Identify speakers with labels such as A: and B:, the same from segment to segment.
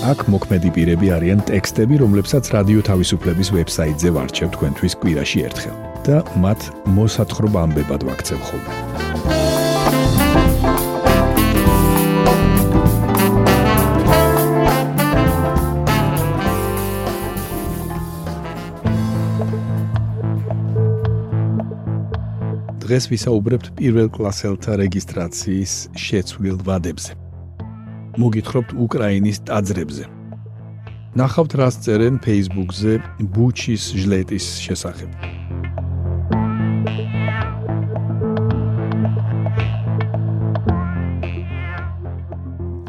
A: აქ მოქმედი პირები არიან ტექსტები, რომლებსაც რადიო თავისუფლების ვებსაიტზე ვარჩევ თქვენთვის კვირაში ერთხელ და მათ მოსათხრობ ამბებად ვაქცევ ხოლმე. დღეს ვისაუბრებთ პირველ კლასელთა რეგისტრაციის შეცვლილ ვადებზე. მოგითხრობთ უკრაინის ტაძრებზე. ნახავთ რას წერენ Facebook-ზე ბუჩის ჟლეტის შესახებ.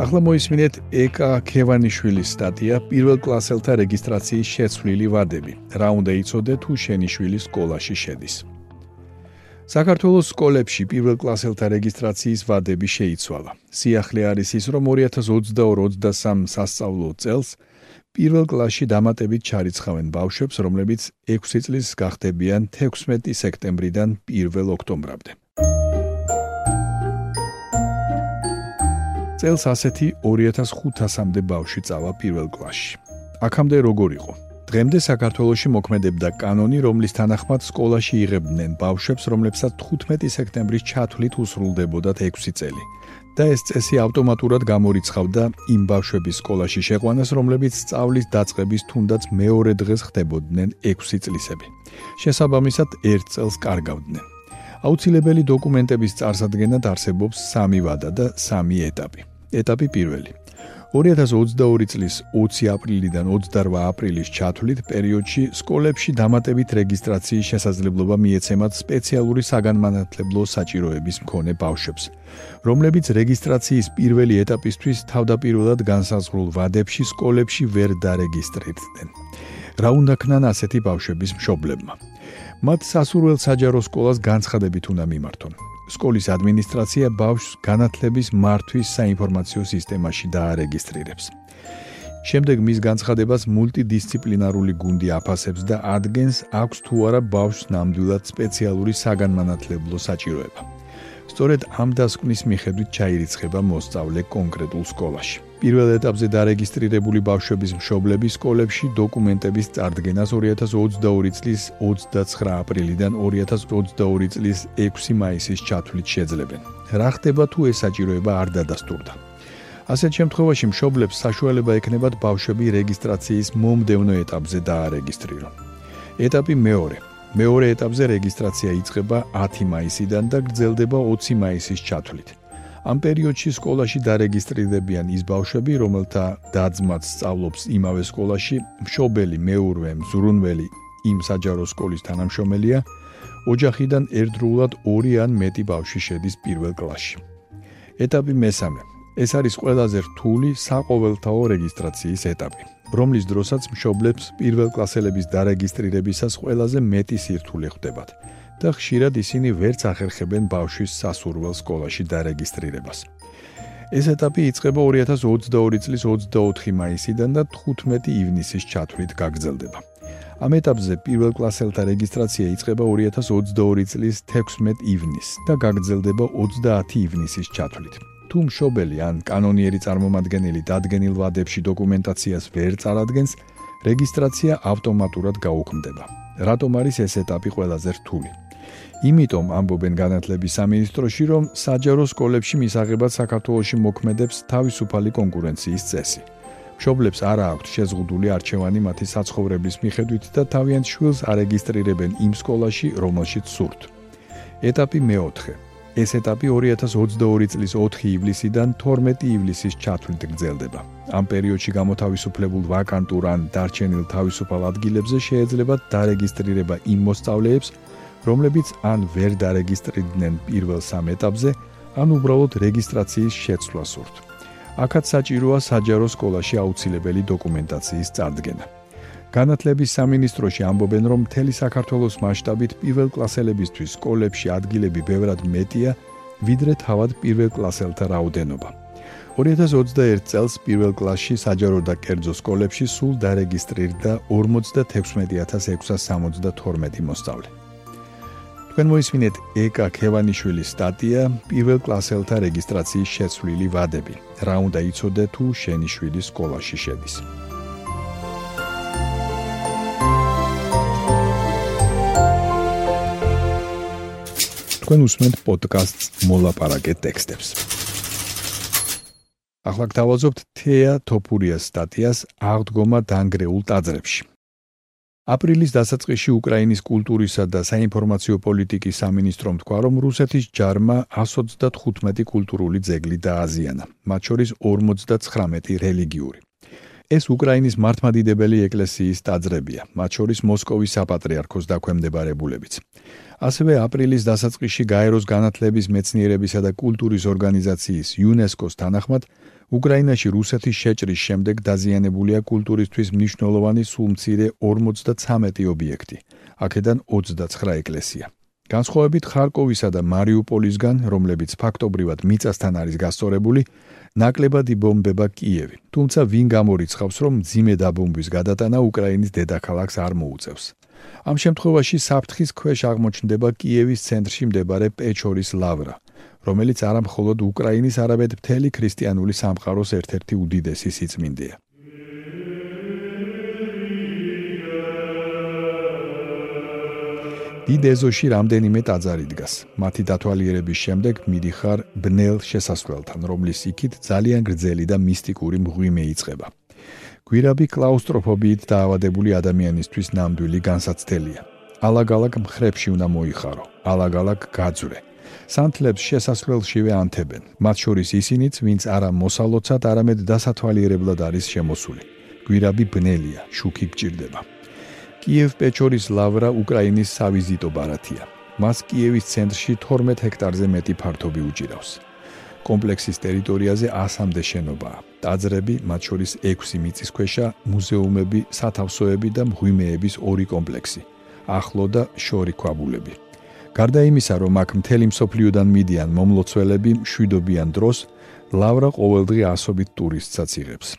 A: ახლა მოისმინეთ ეკა ქევანიშვილის სტატია პირველ კლასელთა რეგისტრაციის შეცვლილი ვადები. რა უნდა იცოდე თუ შენი შვილი სკოლაში შედის? საქართველოს სკოლებში პირველ კლასელთა რეგისტრაციის ვადები შეიცვალა. სიახლე არის ის, რომ 2022-23 სასწავლო წელს პირველ კლასში დამატებით ჩარიცხავენ ბავშვებს, რომლებიც 6 წლის გახდებიან 16 სექტემბრიდან 1 ოქტომბრამდე. წელს ასეთი 2500-მდე ბავშვი წავა პირველ კლასში. აქამდე როგორ იყო? დღემდე საქართველოში მოქმედებდა კანონი, რომლის თანახმად სკოლაში იღებდნენ ბავშვებს, რომლებსაც 15 სექტემბრის ჩათვლით უსრულდებოდათ 6 წელი. და ეს წესი ავტომატურად გამორიცხავდა იმ ბავშვების სკოლაში შეყვანას, რომლებიც სწავლის დაწყების თუნდაც მეორე დღეს ხდებოდნენ 6 წლისები. შესაბამისად, ერთ წელს კარგავდნენ. აუცილებელი დოკუმენტების წარსადგენად არსებობს სამი ვადა და სამი ეტაპი. ეტაპი პირველი 2022 წლის 20 აპრილიდან 28 აპრილის ჩათვლით პერიოდში სკოლებში დამატებით რეგისტრაციის შესაძლებლობა მიეცემათ სპეციალური საგანმანათლებლო საჭიროების მქონე ბავშვებს, რომლებიც რეგისტრაციის პირველი ეტაპისთვის თავდაპირველად განსაზღვრულ ვადებში სკოლებში ვერ დარეგისტრირდნენ. რა უნდა ქნან ასეთი ბავშვების მშობლებმა? მათ სასურველ საჯარო სკოლას განცხადებით უნდა მიმართონ. სკოლის ადმინისტრაცია ბავშვს განათლების მართვის საინფორმაციო სისტემაში დაარეგისტრირებს. შემდეგ მის განცხადებას მულტიდისციპლინარული გუნდი აფასებს და ადგენს, აქვს თუ არა ბავშვს ნამდვილად სპეციალური საგანმანათლებლო საჭიროება. სწორედ ამ დასკვნის მიხედვით ჩაირიცხება მოსწავლე კონკრეტულ სკოლაში. პირველ ეტაპზე დარეგისტრირებული ბავშვების მშობლები სკოლებში დოკუმენტების წარდგენას 2022 წლის 29 აპრილიდან 2022 წლის 6 მაისის ჩათვლით შეძლებენ. რა ხდება თუ ეს საჭიროება არ დადასტურდა? ასეთ შემთხვევაში მშობლებს საშუალება ექნებათ ბავშვები რეგისტრაციის მომდევნო ეტაპზე დაარეგისტრირონ. ეტაპი მეორე მეორე ეტაპზე რეგისტრაცია იწყება 10 მაისიდან და გრძელდება 20 მაისის ჩათვლით. ამ პერიოდში სკოლაში დარეგისტრირდებიან ის ბავშვები, რომელთა დაძმაც სწავლობს იმავე სკოლაში, მშობელი, მეურვე, მზრუნველი იმ საჯარო სკოლის თანამშრომელია, ოჯახიდან ერთდროულად 2 ან მეტი ბავშვი შედის პირველ კლასში. ეტაპი მესამე. ეს არის ყველაზე რთული საყოველთაო რეგისტრაციის ეტაპი. რომლის დროსაც მშობლებს პირველ კლასელების დარეგისტრირებისას ყველაზე მეტი სირთულე ხვდებათ და ხშირად ისინი ვერც ახერხებენ ბავშვის სასურველ სკოლაში დარეგისტრირებას. ეს ეტაპი იწყება 2022 წლის 24 მაისიდან და 15 ივნისის ჩათვლით გაგრძელდება. ამ ეტაპზე პირველ კლასელთა რეგისტრაცია იწყება 2022 წლის 16 ივნისს და გაგრძელდება 30 ივნისის ჩათვლით. თუ მშობელი ან კანონიერი წარმომადგენელი დადგენილ ვადებში დოკუმენტაციას ვერ წარადგენს, რეგისტრაცია ავტომატურად გაუქმდება. რატომ არის ეს ეტაპი ყველაზე რთული? იმიტომ ამბობენ განათლების სამინისტროში, რომ საჯარო სკოლებში მისაღებად საქართველოსი მოქმედებს თავისუფალი კონკურენციის წესი. მშობლებს არ აქვთ შეზღუდული არჩევანი მათი საცხოვრების მიხედვით და თავიანთ შვილს არეგისტრირებენ იმ სკოლაში, რომელშიც სურთ. ეტაპი მეოთხე. ეს ეტაპი 2022 წლის 4 ივლისიდან 12 ივლისის ჩათვლით გრძელდება. ამ პერიოდში გამოთავისუფლებულ ვაკანტურ ან დარჩენილ თავისუფალ ადგილებზე შეიძლება დარეგისტრირება იმ მოსწავლეებს, რომლებიც ან ვერ დარეგისტრირდნენ პირველ სამ ეტაპზე, ან უბრალოდ რეგისტრაციის შეცვლა სურთ. აქაც საჭიროა საჯარო სკოლაში აუცილებელი დოკუმენტაციის წარდგენა. განათლების სამინისტროში ამბობენ, რომ მთელი საქართველოს მასშტაბით პირველ კლასელებისთვის სკოლებში ადგილები ბევრად მეტია, ვიდრე თავად პირველ კლასელთა რაოდენობა. 2021 წელს პირველ კლასში საჯარო და კერძო სკოლებში სულ დარეგისტრირდა 56672 მოსწავლე. თქვენ მოისმინეთ ეკა ქევანიშვილის სტატია პირველ კლასელთა რეგისტრაციის შეცვლილი ვადები. რა უნდა იცოდე თუ შენი შვილი სკოლაში შედის? თქვენ უსმენთ პოდკასტს მოლაპარაკე ტექსტებს. ახლა გთავაზობთ თეა თოფურიას სტატიას აღდგომა დაנגრეულ ტაძრებში. აპრილის დასაწყისში უკრაინის კულტურისა და საინფორმაციო პოლიტიკის სამინისტრომ თქვა, რომ რუსეთის ჯარმა 135 კულტურული ძეგლი დააზიანა, მათ შორის 59 რელიგიური. ეს უკრაინის მართლმადიდებელი ეკლესიის ტაძრებია, მათ შორის მოსკოვის საპატრიარქოს დაქვემდებარებულებიც. ასევე აპრილის დასაწყისში გაეროს განათლების მეცნიერებისა და კულტურის ორგანიზაციის იუნესკოს თანახმად უკრაინაში რუსეთის შეჭრის შემდეგ დაზიანებულია კულტურისთვის მნიშვნელოვანი სულ მცირე 53 ობიექტი. აქედან 29 ეკლესია. განსხვავებით ხარკოვისა და მარიუპოლისგან, რომლებიც ფაქტობრივად მიწასთან არის გასწორებული, ნაკლებად იბომბება კიევი. თუმცა ვინ გამორიცხავს, რომ ძიმე დაბომბვის გადატანა უკრაინის დედაქალაქს არ მოუწევს? ამ შემთხვევაში საფრთხის ქვეშ აღმოჩნდება კიევის ცენტრში მდებარე პეჩორის ლავრა. რომელიც არამხოლოდ უკრაინის, არამედ მთელი ქრისტიანული სამყაროს ერთ-ერთი უდიდესი სიწმინდეა. დიდ ეზოში რამდენიმე ტაძარი დგას. მათი დათვალიერების შემდეგ მიდიხარ ბნელ შესასვლელთან, რომლის იქით ძალიან გრძელი და მისტიკური მღვიმე იწყება. გვირაბი კლაუსტროფობიით დაავადებული ადამიანისთვის ნამდვილი განსაცდელია. ალაგ-ალაგ მხრებში უნდა მოიხარო, ალაგ-ალაგ გაძვრე. სანთლებს შესასვლელშივე ანთებენ. მათ შორის ისინიც, ვინც არა მოსალოცად, არამედ დასათვალიერებლად არის შემოსული. გვირაბი ბნელია, შუქი გჭირდება. კიევ-პეჩორის ლავრა უკრაინის სავიზიტო ბარათია. მას კიევის ცენტრში 12 ჰექტარზე მეტი ფართობი უჭირავს. კომპლექსის ტერიტორიაზე 100-მდე შენობაა. ტაძრები, მათ შორის 6 მიწისქვეშა, მუზეუმები, სათავსოები და მღვიმეების ორი კომპლექსი. ახლო და შორი ქვაბულები. გარდა იმისა, რომ აქ მთელი მსოფლიოდან მიდიან მომლოცველები მშვიდობიან დროს, ლავრა ყოველდღე ასობით ტურისტსაც იღებს.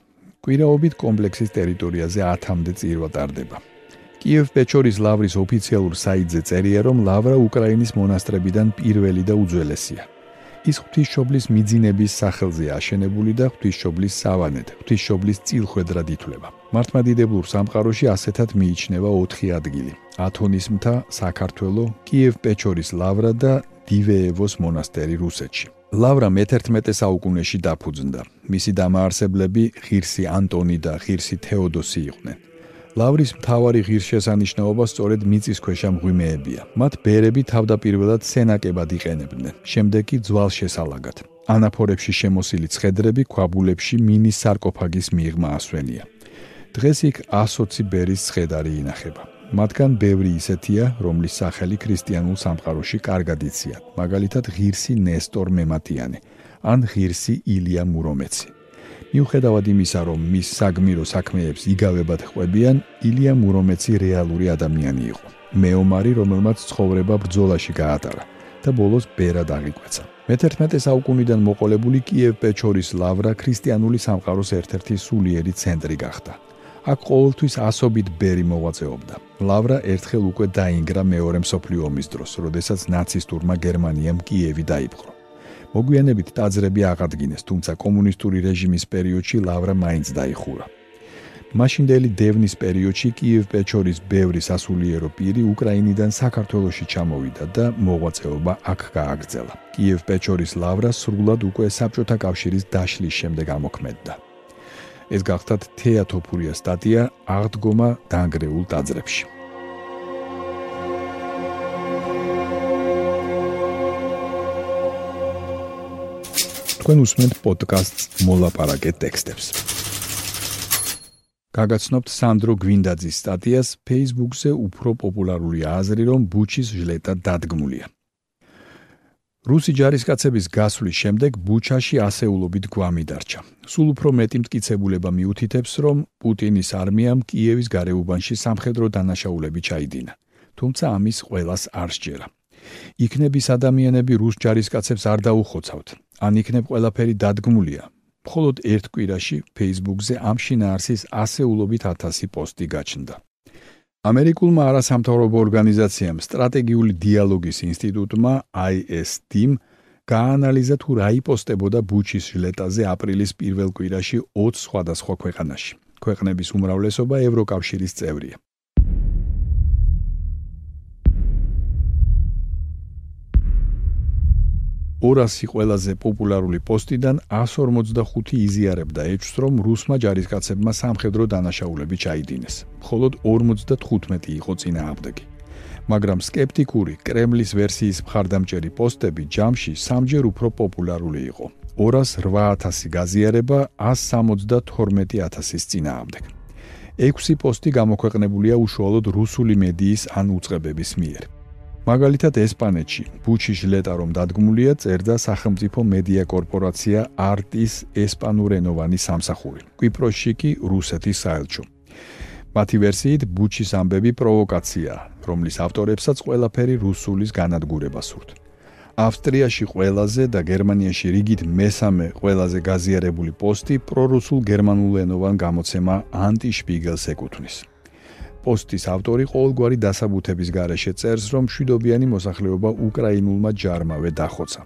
A: კვირაობით კომპლექსის ტერიტორიაზე 10-მდე წირვა ტარდება. კიევ-პეჩორის ლავრის ოფიციალურ საიტზე წერია, რომ ლავრა უკრაინის მონასტრებიდან პირველი და უძველესია. ის ღვთისმშობლის მიძინების სახელზე აშენებული და ღვთისმშობლის სავანეთ, ღვთისმშობლის წილხვედრად ითვლება. მართლმადიდებლურ სამყაროში ასეთად მიიჩნევა 4 ადგილი: ათონის მთა, საქართველო, კიევ-პეჩორის ლავრა და დივეევოს მონასტერი რუსეთში. ლავრა მე-11 საუკუნეში დაფუძნდა. მისი დამაარსებლები ღირსი ანტონი და ღირსი თეოდოსი იყვნენ. ლავრის მთავარი ღირსშესანიშნაობა სწორედ მიწისქვეშა მღვიმეებია. მათ ბერები თავდაპირველად სენაკებად იყენებდნენ, შემდეგ კი ძვალშესალაგად. ანაფორებში შემოსილი ცხედრები ქვაბულებში მინის სარკოფაგის მიღმა ასვენია. დღეს იქ 120 ბერის ცხედარი ინახება. მათგან ბევრი ისეთია, რომლის სახელი ქრისტიანულ სამყაროში კარგად იციან, მაგალითად ღირსი ნესტორ მემატიანი ან ღირსი ილია მურომეცი. მიუხედავად იმისა, რომ მის საგმირო საქმეებს იგავებად ხვებიან, ილია მურომეცი რეალური ადამიანი იყო. მეომარი, რომელმაც ცხოვრება ბრძოლაში გაატარა და ბოლოს ბერად აღიკვეცა. მე-11 საუკუნიდან მოყოლებული კიევ-პეჩორის ლავრა ქრისტიანული სამყაროს ერთ-ერთი სულიერი ცენტრი გახდა. აქ ყოველთვის ასობით ბერი მოღვაწეობდა. ლავრა ერთხელ უკვე დაინგრა მეორე მსოფლიო ომის დროს, როდესაც ნაცისტურმა გერმანიამ კიევი დაიპყრო. მოგვიანებით ტაძრები აღადგინეს, თუმცა კომუნისტური რეჟიმის პერიოდში ლავრა მაინც დაიხურა. მაშინდელი დევნის პერიოდში კიევ-პეჩორის ბევრი სასულიერო პირი უკრაინიდან საქართველოში ჩამოვიდა და მოღვაწეობა აქ გააგრძელა. კიევ-პეჩორის ლავრა სრულად უკვე საბჭოთა კავშირის დაშლის შემდეგ ამოქმედდა. ეს გახდათ თეატოფურია სტატია აღდგომა დაנגრეულ ტაძრებში. თქვენ უსმენთ პოდკასტს მოლაპარაკე ტექსტებს. გაგაცნობთ სანდრო გვინდაძის სტატიას Facebook-ზე უფრო პოპულარული აზრი, რომ ბუჩის ჟლეტა დადგმულია. რუსი ჯარისკაცების გასვლის შემდეგ ბუჩაში ასეულობით გვამი დარჩა. სულ უფრო მეტი მტკიცებულება მიუთითებს, რომ პუტინის არმიამ კიევის გარეუბანში სამხედრო დანაშაულები ჩაიდინა. თუმცა ამის ყოველას არ შეერა. იქნების ადამიანები რუს ჯარისკაცებს არ დაუხოცავთ, ან იქნებ ყველაფერი დადგმულია. მხოლოდ ერთ კვირაში Facebook-ზე ამ შინაარსის ასეულობით 1000 პოსტი გაჩნდა. ამერიკულმა არასამთავრობო ორგანიზაციამ სტრატეგიული დიალოგის ინსტიტუტმა ISD-მ გაანალიზა თუ რა იპოსტებოდა ბუჩის ჟლეტაზე აპრილის პირველ კვირაში 20 სხვადასხვა ქვეყანაში. ქვეყნების უმრავლესობა ევროკავშირის წევრია. 200 ყველაზე პოპულარული პოსტიდან 145 იზიარებდა ეჭვს, რომ რუსმა ჯარისკაცებმა სამხედრო დანაშაულები ჩაიდინეს. მხოლოდ 55 იყო წინააღმდეგი. მაგრამ სკეპტიკური კრემლის ვერსიის მხარდამჭერი პოსტები ჯამში სამჯერ უფრო პოპულარული იყო. 208000 გაზიარება 172000-ის წინააღმდეგ. 6 პოსტი გამოქვეყნებულია უშუალოდ რუსული მედიის ან უწყებების მიერ. მაგალითად ესპანეთში. ბუჩის ჟლეტა რომ დადგმულია წერდა სახელმწიფო მედია კორპორაცია არტის ესპანურენოვანი სამსახური. კვიპროსში კი რუსეთის საელჩო. მათი ვერსიით ბუჩის ამბები პროვოკაცია რომლის ავტორებსაც ყველაფერი რუსულის განადგურება სურთ ავსტრიაში ყველაზე და გერმანიაში რიგით მესამე ყველაზე გაზიარებული პოსტი პრორუსულ გერმანულენოვან გამოცემა ანტიშპიგელს ეკუთვნის პოსტის ავტორი ყოველგვარი დასაბუთების გარეშე წერს, რომ შვიდობიანი მოსახლეობა უკრაინულმა ჯარმავე დახოცა.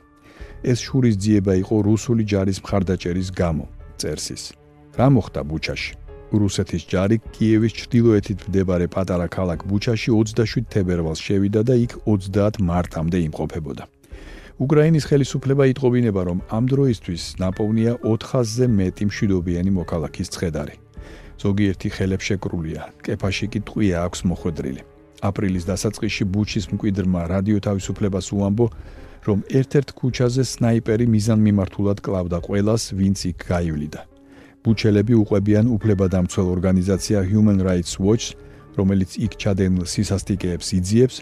A: ეს შურისძიება იყო რუსული ჯარის მხარდაჭერის გამო, წერს ის. რა მოხდა ბუჩაში? რუსეთის ჯარი კიევის ჩრდილოეთით მდებარე პატარა ქალაქ ბუჩაში 27 თებერვალს შევიდა და იქ 30 მარტამდე იმყოფებოდა. უკრაინის ხელისუფლება იტყობინება, რომ ამ დროისთვის ნაპოვნია 400-ზე მეტი მშვიდობიანი მოქალაქის ცხედარი. ზოგიერთი ხელებშეკრულია, კეფაში კი ტყვია აქვს მოხვედრილი. აპრილის დასაწყისში ბუჩის მკვიდრმა რადიო თავისუფლებას უამბო, რომ ერთ-ერთ ქუჩაზე სნაიპერი მიზანმიმართულად კლავდა ყველას, ვინც იქ გაივლიდა. ბუჩელები უყვებიან უფლებადამცველ ორგანიზაცია Human Rights Watch, რომელიც იქ ჩადენილ სისასტიკეებს იძიებს,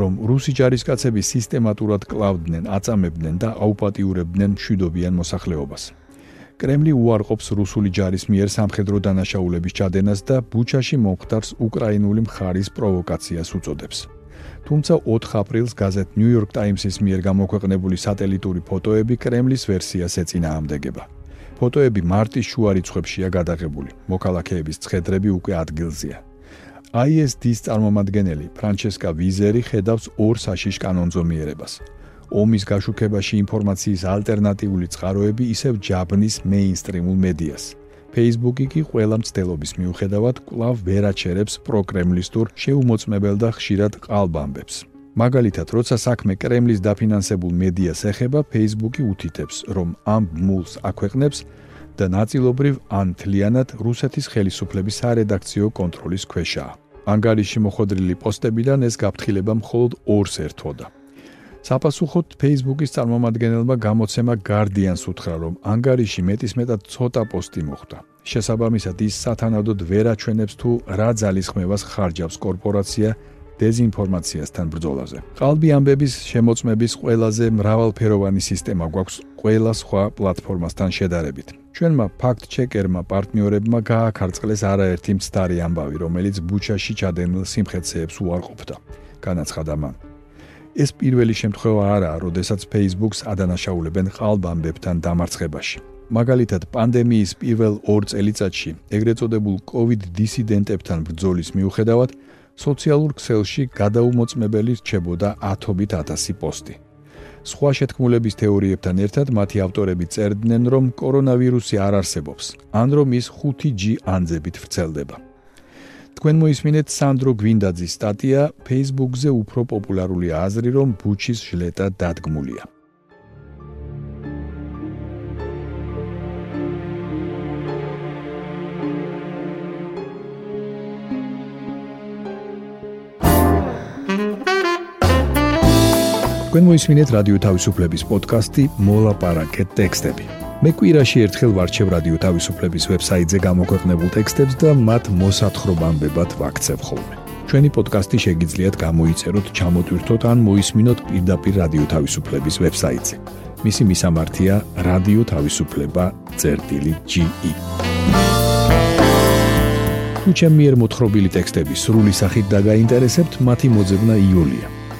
A: რომ რუსი ჯარისკაცები სისტემატურად კლავდნენ, აწამებდნენ და აუპატიურებდნენ მშვიდობიან მოსახლეობას. კრემლი უარყოფს რუსული ჯარის მიერ სამხედრო დანაშაულების ჩადენას და ბუჩაში მომხდარს უკრაინული მხარის პროვოკაციას უწოდებს. თუმცა 4 აპრილს გაზეთ New York Times-ის მიერ გამოქვეყნებული სატელიტური ფოტოები კრემლის ვერსიას ეწინააღმდეგება. ფოტოები მარტის შუა რიცხვებშია გადაღებული. მოქალაქეების ცხედრები უკვე ადგილზეა. ISD-ის წარმომადგენელი ფრანჩესკა ვიზერი ხედავს ორ საშიშ კანონზომიერებას. ომის გაშუქებაში ინფორმაციის ალტერნატიული წყაროები ისევ ჯაბნის მეინსტრიმულ მედიას. Facebook-ი კი ყველა მცდელობის მიუხედავად კვლავ ვერაჩერებს პროკრემლისტურ შეუმოწმებელ და ხშირად ყალბამბებს. მაგალითად, როცა საქმე კრემლის დაფინანსებულ მედიას ეხება, Facebook-ი უთითებს, რომ ამ მულს აქვეყნებს და ნაწილობრივ ან თლიანად რუსეთის ხელისუფლების სარედაქციო კონტროლის ქვეშაა. ანგარიში მოხდრილი პოსტებიდან ეს გაფრთხილება მხოლოდ ორს ერთვოდა. საპასუხოდ Facebook-ის წარმომადგენელმა გამოცემა Guardian-ს უთხრა, რომ ანგარიში მეტისმეტად ცოტა პოსტი მოხდა. შესაბამისად, ის სათანადოდ ვერ აჩვენებს თუ რა ძალისხმევას ხარჯავს კორპორაცია დეзинფორმაციასთან ბრძოლაზე. ყალბი ამბების შემოწმების ყველაზე მრავალფეროვანი სისტემა გვაქვს ყველა სხვა პლატფორმასთან შედარებით. ჩვენმა ფაქტ-ჩეკერმა პარტნიორებმა გააქარწყლეს არაერთი მცდარი ამბავი, რომელიც ბუჩაში ჩადენილ სიმხეცეებს უარყოფდა. განაცხადა მან. ეს პირველი შემთხვევა არაა, როდესაც Facebook-ს ადანაშაულებენ ყალბამბებთან დამარცხებაში. მაგალითად, პანდემიის პირველ 2 წელიწადში, ეგრეთ წოდებულ COVID დისიდენტებთან ბრძოლის მიუხედავად, სოციალურ ქსელში გადაუმოწმებელი რჩებოდა ათობით ათასი პოსტი. სხვა შეთქმულების თეორიებთან ერთად მათი ავტორები წერდნენ, რომ კორონავირუსი არ არსებობს, ან რომ ის 5G ანძებით ვრცელდება. თქვენ მოისმინეთ სანდრო გვინდაძის სტატია Facebook-ზე უფრო პოპულარული აზრი რომ ბუჩის ჟლეტა დადგმულია. თქვენ მოისმინეთ რადიო თავისუფლების პოდკასტი მოლაპარაკე ტექსტები. მე კვირაში ერთხელ ვარჩევ რადიო თავისუფლების ვებსაიტზე გამოქვეყნებულ ტექსტებს და მათ მოსათხრობამდე ვაქცევ ხოლმე. ჩვენი პოდკასტი შეგიძლიათ გამოიწეროთ, ჩამოტვირთოთ ან მოისმინოთ პირდაპირ რადიო თავისუფლების ვებსაიტზე. მისი მისამართია რადიო თავისუფლება.ge. თუ ჩემი მიერ მოთხრობილი ტექსტები სრული სახით დაგაინტერესებთ, მათი მოძებნა იულია.